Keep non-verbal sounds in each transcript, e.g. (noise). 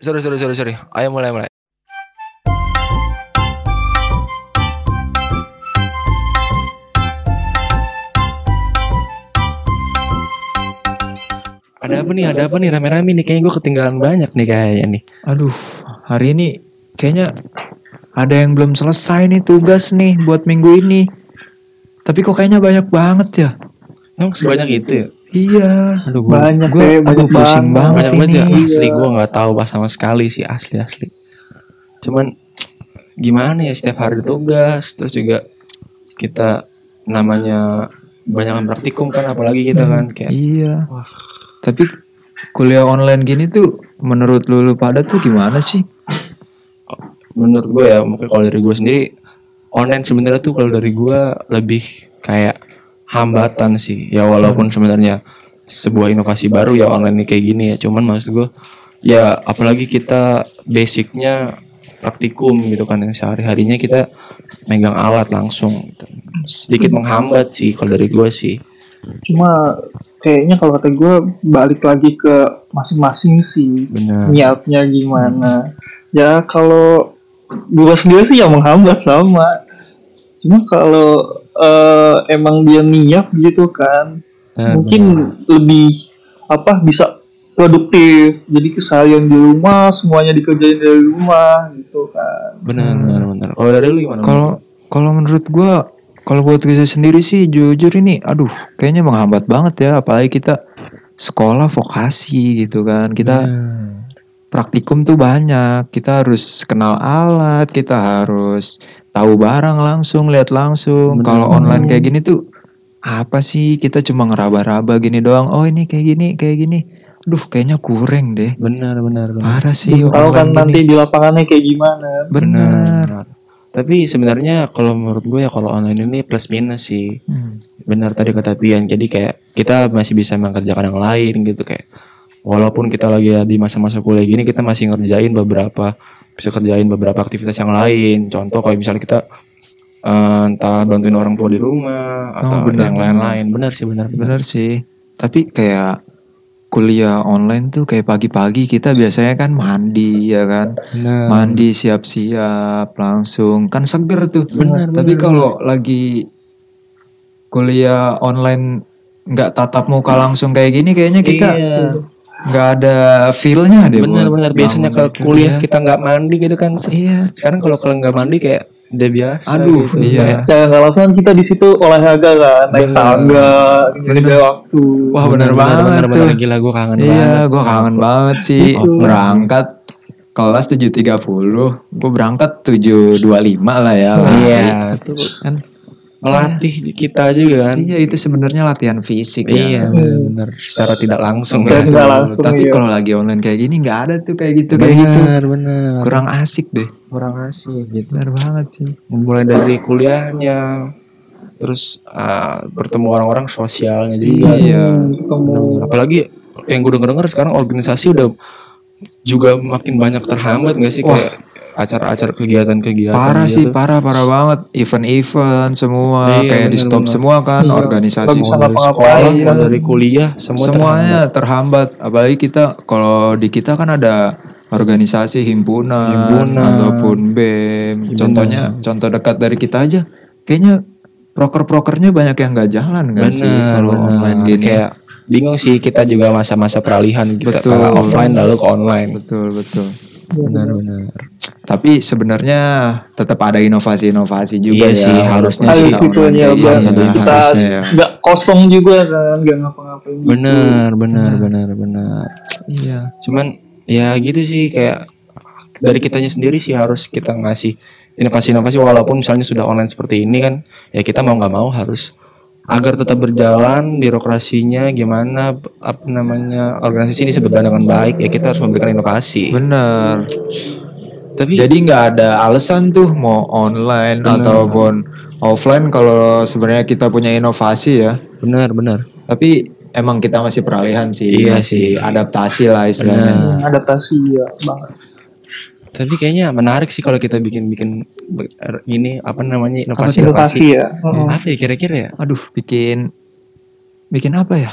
Sorry, sorry, sorry, sorry. Ayo mulai, mulai. Ada apa nih? Ada apa nih? Rame-rame nih. Kayaknya gue ketinggalan banyak nih kayaknya nih. Aduh, hari ini kayaknya ada yang belum selesai nih tugas nih buat minggu ini. Tapi kok kayaknya banyak banget ya? Emang sebanyak itu ya? Iya. Aduh, gue banyak Gue deh, aduh banyak pusing banget. banyak banget ya. Asli gue nggak tahu pas sama sekali sih asli asli. Cuman gimana ya setiap hari tugas terus juga kita namanya banyak praktikum kan apalagi kita kan kayak Iya. Wah. Tapi kuliah online gini tuh menurut lu, lu pada tuh gimana sih? menurut gue ya mungkin kalau dari gue sendiri online sebenarnya tuh kalau dari gue lebih kayak hambatan sih. Ya walaupun sebenarnya sebuah inovasi baru ya online ini kayak gini ya. Cuman maksud gue ya apalagi kita basicnya praktikum gitu kan yang sehari harinya kita megang alat langsung gitu. sedikit menghambat sih kalau dari gue sih. Cuma kayaknya kalau kata gue balik lagi ke masing-masing sih benar. niatnya gimana. Ya kalau gue sendiri sih yang menghambat sama. Cuma kalau eh, emang dia niat gitu kan, Benar, mungkin lebih apa bisa produktif. Jadi keseharian di rumah semuanya dikerjain dari rumah gitu kan. benar benar benar kalau dari lu gimana Kalau kalau menurut gua kalau buat gue sendiri sih jujur ini aduh kayaknya menghambat banget ya apalagi kita sekolah vokasi gitu kan. Kita Benar. praktikum tuh banyak. Kita harus kenal alat, kita harus tahu barang langsung, lihat langsung. Kalau online kayak gini tuh apa sih? Kita cuma ngeraba-raba gini doang. Oh, ini kayak gini, kayak gini. Duh, kayaknya kurang deh. benar benar benar Parah sih tahu kan online nanti gini. di lapangannya kayak gimana. Bener. Tapi sebenarnya kalau menurut gue ya kalau online ini plus minus sih. Hmm. Benar tadi kata Pian. Jadi kayak kita masih bisa mengerjakan yang lain gitu kayak walaupun kita lagi di masa-masa kuliah gini kita masih ngerjain beberapa bisa kerjain beberapa aktivitas yang lain. Contoh kayak misalnya kita eh, entah bantuin orang tua di rumah atau benar. yang lain-lain. Benar sih benar benar. Bener sih. Tapi kayak kuliah online tuh kayak pagi-pagi kita biasanya kan mandi ya kan. Benar. Mandi siap-siap langsung kan seger tuh. Benar, Tapi kalau lagi kuliah online nggak tatap muka langsung kayak gini kayaknya kita Iya. Nggak ada feelnya deh. Benar buat benar biasanya kalau gitu kuliah ya. kita nggak mandi gitu kan. Iya. Sekarang kalau kalau nggak mandi kayak udah biasa Aduh, gitu. iya. Kayak, Ya nggak langsung kita di situ olahraga kan, naik Bener. tangga, jaga waktu. Wah bener, banget tuh. bener, gila gue kangen banget. Iya, gue kangen banget sih. Itu. Berangkat kelas 7.30, gue berangkat 7.25 lah ya. Iya, itu Kan, melatih kita juga kan. iya itu sebenarnya latihan fisik Iya, ya. bener, secara tidak langsung. Ya. nggak langsung Tapi iya. kalau lagi online kayak gini nggak ada tuh kayak gitu kayak gitu. Bener, bener. Kurang asik deh. kurang asik gitu. Bener banget sih. Mulai dari kuliahnya, terus ah, bertemu orang-orang sosialnya juga. Iya. Hmm, ketemu. Bener. Apalagi yang gue denger-denger sekarang organisasi udah juga makin banyak terhambat gak sih Wah. kayak acara-acara kegiatan-kegiatan Parah gitu. sih, parah parah banget. Event-event semua Iya, kayak di bener, stop bener. semua kan Iya. organisasi. Mau dari sekolah, iya. mau dari kuliah, semua semuanya terhambat. Apalagi kita kalau di kita kan ada organisasi himpunan, Himpunan. ataupun BEM. Bener. Contohnya contoh dekat dari kita aja kayaknya proker-prokernya banyak yang nggak jalan nggak sih kalau online gini. Kayak bingung sih kita juga masa-masa peralihan kita Betul. antara offline lalu ke online. Betul, betul. Benar-benar. Tapi sebenarnya tetap ada inovasi-inovasi juga Iya ya. sih, harusnya Harus sih. itu ya, biar kita ya. nggak kosong juga kan, nggak ngapa-ngapain. gitu. Benar, benar, benar, benar. Iya. Cuman ya gitu sih kayak dari kitanya sendiri sih harus kita ngasih inovasi-inovasi walaupun misalnya sudah online seperti ini kan ya kita mau nggak mau harus agar tetap berjalan birokrasinya gimana apa namanya organisasi ini berjalan dengan baik ya kita harus memberikan inovasi Bener. Tapi Jadi nggak ada alasan tuh mau online Bener. ataupun offline kalau sebenarnya kita punya inovasi ya. benar benar Tapi emang kita masih peralihan sih. Iya masih sih. adaptasi lah istilahnya. Bener. Hmm, adaptasi ya banget. tapi kayaknya menarik sih kalau kita bikin-bikin be- ini apa namanya Inovasi inovasi-inovasi ya. Hmm. apa ya kira-kira ya Aduh, bikin bikin apa ya?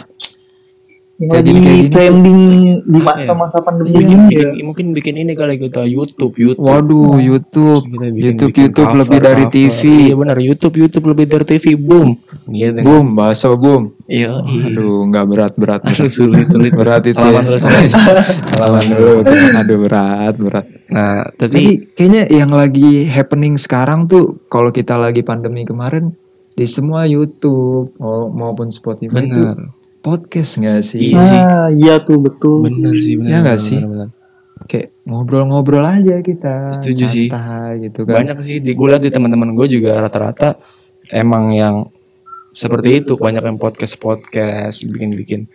Yang Kayak lagi gini, kayak gini. trending di Apa masa-masa pandemi ini bikin, ya. mungkin bikin ini kali kita YouTube, YouTube. Waduh, YouTube, Kita bikin- YouTube, bikin YouTube cover, lebih dari cover. TV. Iya benar, YouTube, YouTube lebih dari TV. Boom. Gitu. Boom, bakso boom. Iya. Aduh, nggak berat-berat. (laughs) Aduh, sulit, sulit. berat itu. Salaman ya. dulu, salaman. Dulu. (laughs) Aduh, berat, berat. Nah, Tapi tapi kayaknya yang lagi happening sekarang tuh kalau kita lagi pandemi kemarin di semua YouTube mau- maupun Spotify itu benar. Podcast nggak sih? Iya sih. Ah, iya tuh betul. Benar sih, benar. Iya nggak sih? benar, benar. Kayak ngobrol-ngobrol aja kita. Setuju sih. santai gitu kan. Banyak sih di gue liat di teman-teman gue juga rata-rata emang yang seperti itu, banyak yang podcast-podcast, bikin-bikin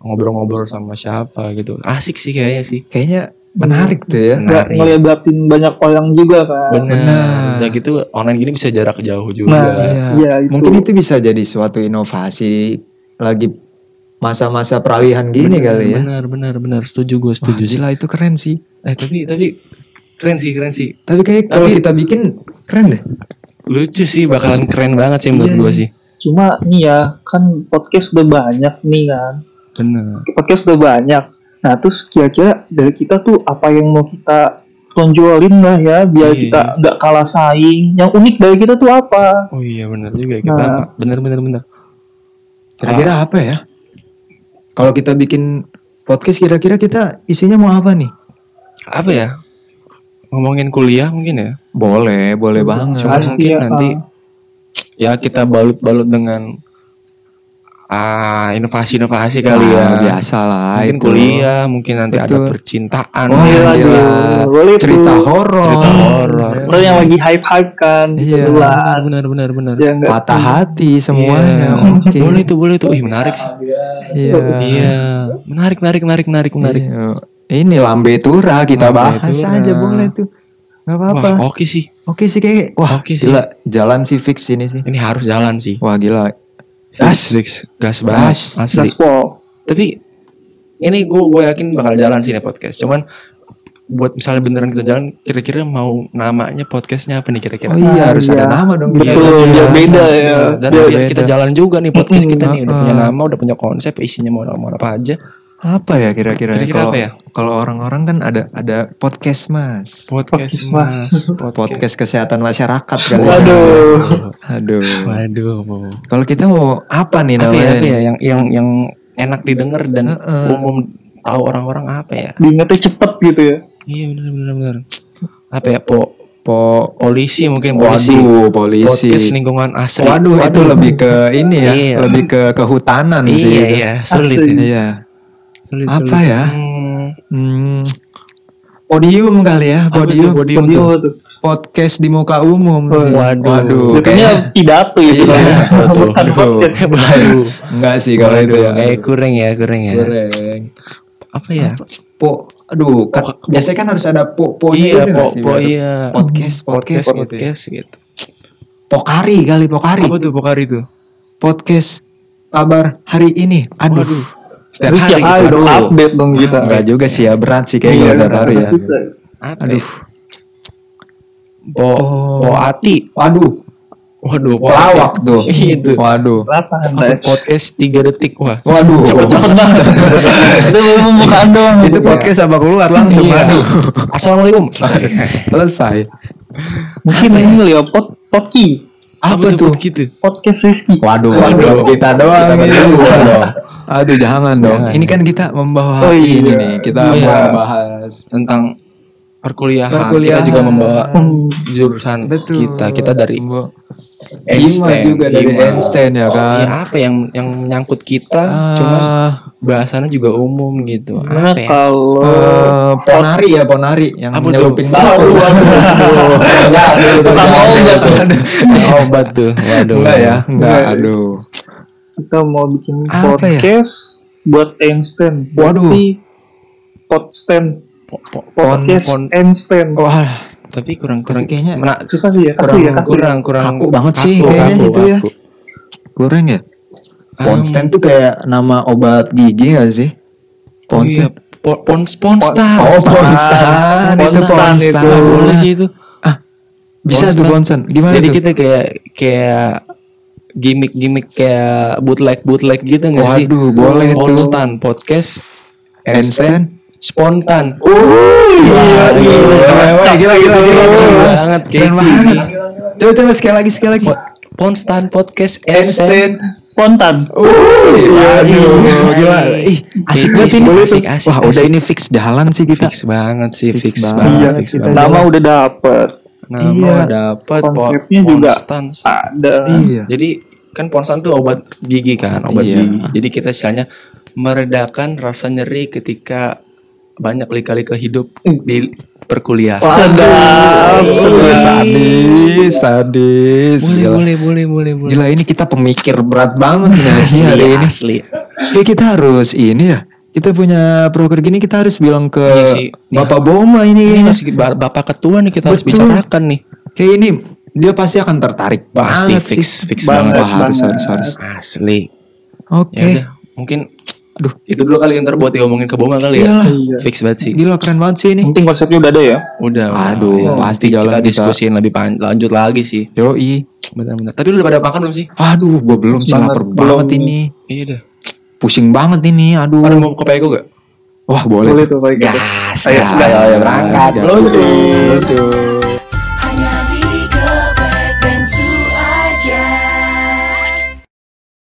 ngobrol-ngobrol sama siapa gitu. Asik sih kayaknya sih. Kayaknya menarik tuh ya. Benar. Nggak ngelibatin banyak orang juga kan. Benar. Udah gitu online gini bisa jarak jauh juga. Nah, Iya. Iya, itu. Mungkin itu bisa jadi suatu inovasi lagi masa-masa peralihan gini benar, kali ya. Benar, benar, benar. Setuju gue, Wah, setuju sih. gila itu keren sih. Eh tapi tapi keren sih, keren sih. Tapi kayak kalau Tapi- kita bikin keren deh. Lucu sih, bakalan keren banget sih menurut Iya, gue iya. sih. Cuma nih ya, kan podcast udah banyak nih kan. Benar. Podcast udah banyak. Nah, terus kira-kira dari kita tuh apa yang mau kita tonjolin lah ya biar Iya. kita nggak kalah saing. Yang unik dari kita tuh apa? Oh iya benar juga ya, kita Nah. benar benar benar. Kira-kira apa ya? Kalau kita bikin podcast kira-kira kita isinya mau apa nih? apa ya? Ngomongin kuliah mungkin ya. Boleh, boleh banget. Cuma Pasti mungkin ya, nanti ya kita balut-balut dengan ah inovasi-inovasi kali ya. Biasa lah mungkin itu. kuliah, mungkin nanti ada Betul. percintaan, Wah, Iya, gila. gila. Boleh cerita horor. cerita horor. Lo yang lagi hype-hype kan, Iya. jelas. Benar benar benar. Ya, Patah hati semuanya. Iya. Oke. Boleh tuh, boleh tuh. Ih, menarik sih. Iya. Iya, menarik, menarik, menarik, menarik, menarik. Iya. Ini lambe tura kita Lambe bahas tura. aja boleh tuh. Gak apa-apa. Wah, oke sih. Oke sih kayak wah Oke sih. gila jalan sih fix ini sih. Ini harus jalan sih. Wah gila. Gas, gas, gas banget. Gas. Asli. Gaspol. Tapi ini gue gue yakin bakal jalan sih nih podcast. Cuman buat misalnya beneran kita jalan, kira-kira mau namanya podcastnya apa nih kira-kira? Oh iya harus iya. ada nama dong. Betul, Iya, biar iya. beda ya. Dan Biar biar beda. kita jalan juga nih podcast kita nih udah punya Uh-uh. nama, udah punya konsep, isinya mau mau apa aja. Apa ya kira-kira? Kira-kira Kalau- apa ya? Kalau orang-orang kan ada ada podcast mas. Podcast Podcast, mas, Podcast kesehatan masyarakat kali. ya. Waduh. Aduh. Waduh. Kalau kita mau apa nih Apa ya, namanya? apa ya yang yang yang enak didengar dan Uh-uh. umum tahu orang-orang apa ya? Diingetnya cepet gitu ya. Iya benar benar benar. Apa ya po Po polisi mungkin polisi. Waduh, polisi. Podcast lingkungan asri. Waduh, itu lebih ke ini ya, Iya. lebih ke kehutanan sih. Iya itu. iya sulit. Asli. ya. Iya. Sulit, Apa sulit. ya? Hmm, Hmm. Podium kali ya, apa podium. podium Video tuh? Podcast di muka umum. Waduh. Waduh. Jatuhnya pidato gitu Iya, betul, Bukan betul. podcast. Waduh. Enggak sih kalau itu ya. Kayak kurang ya, kurang ya. Goreng. Apa ya? Po, aduh, kan, Po- biasanya kan harus ada po, po iya, gitu po, sih, po, biar- iya. Podcast, podcast, podcast, gitu ya. podcast gitu. Pokari kali, pokari. Apa tuh pokari tuh? Podcast kabar hari ini. Aduh. Waduh. Setiap hari hari gitu. dong update dong kita. Enggak juga sih ya, berat sih kayak Iya, gitu hari ya. Apa Aduh. Po, Oh. po ati. Waduh, Waduh, pelawak tuh. (laughs) Iya tuh. Waduh. Podcast 3 detik. Wah. Waduh. Cepet banget. (laughs) Itu baru pembukaan doang. Itu podcast apa keluar langsung Iya. aduh. (laughs) Assalamualaikum. Selesai. Mungkin ini ya pot potki Apa tuh? gitu? podcast Rizky. Waduh, Waduh. kita doang Kita ini. Aduh, jangan dong. Jangan. Ini kan kita membawa Oh, iya. ini nih. Kita Oh, iya. membahas Tentang perkuliahan. Perkuliahan. Kita juga membawa Hmm. jurusan betul. kita. Kita dari Einstein. juga dari Hima. Einstein ya Oh, kan. iya, apa yang yang menyangkut kita? Ah, Cuman bahasannya juga umum gitu. Gimana Apa ya? kalau eh, ponari ya ponari yang Apa nyelupin Enggak, aduh, aduh. tuh. Tukang obat tuh. Waduh. Enggak ya. Enggak. Aduh. Kita mau bikin Apa ya? podcast buat Einstein. Waduh. Podstand. Po- po- Podcast pon- Einstein. Wah, tapi kurang kurang Tapi kayaknya mena- Susah sih ya. Kaku kurang- ya, kaku ya. kurang kurang Kaku banget sih kayaknya gitu ya. kurang ya. Ponstan tuh kayak nama obat gigi gak sih? Oh iya, po- pons ponstan. Oh, Ponstan. Itu Ponstan itu. Ponstan. Ah, boleh sih itu. Bisa tuh Ponstan. Ponstan. Gimana Jadi tuh? kita kayak kayak gimmick-gimmick kayak bootleg bootleg gitu nggak sih? Waduh, boleh tuh. Konstan podcast. Handstand spontan. Iya, gila, gila, gila, gila. Catchy banget, sih. banget. Coba coba sekali lagi sekali lagi. Ponstan podcast Handstand. Spontan. Iya, aduh, gila. Ih, asik banget ini. Asik, asik, Wah, udah ini fix jalan sih kita. Fix banget sih, Fix Iya, banget. nama udah dapet. Nama Iya. dapat Konsepnya juga Ponstan sih. Ada. Iya. Jadi kan Ponstan tuh obat gigi kan, obat Iya. gigi. Jadi kita istilahnya meredakan rasa nyeri ketika banyak lika-lika hidup di perkuliahan. Sedap. Sedap. sadis, sadis. Boleh, Gila. boleh, boleh, boleh, boleh. Gila ini kita pemikir berat banget nih (laughs) Asli, hari ini. asli. Kayak kita harus ini ya. Kita punya proker gini kita harus bilang ke Iya sih. Bapak Boma ini. Ini kayaknya. harus ba- bapak ketua nih kita harus Betul. bicarakan nih. Kayak ini dia pasti akan tertarik Pasti banget fix, sih. fix Banget, banget. Harus, banget. harus, harus. Asli. Oke. Ya udah, mungkin Aduh. itu dulu kali ntar buat diomongin ke Boma kali ya. Iya. Fix banget sih. Gila keren banget sih ini. Penting konsepnya udah ada ya. Udah. Aduh, Ya, pasti jalan kita kita. diskusiin lebih pan- lanjut lagi sih. Yoi. Benar-benar. Tapi lu udah pada makan belum sih? Aduh, gue belum sih Banget, lapar banget ini. Iya dah. Pusing banget ini. Aduh. Ada mau ke Peko gak? Wah, boleh. Boleh tuh Pak Ika. Gas, Ayo, gas, gas. ayo, berangkat. Gas. Lucu. Lucu.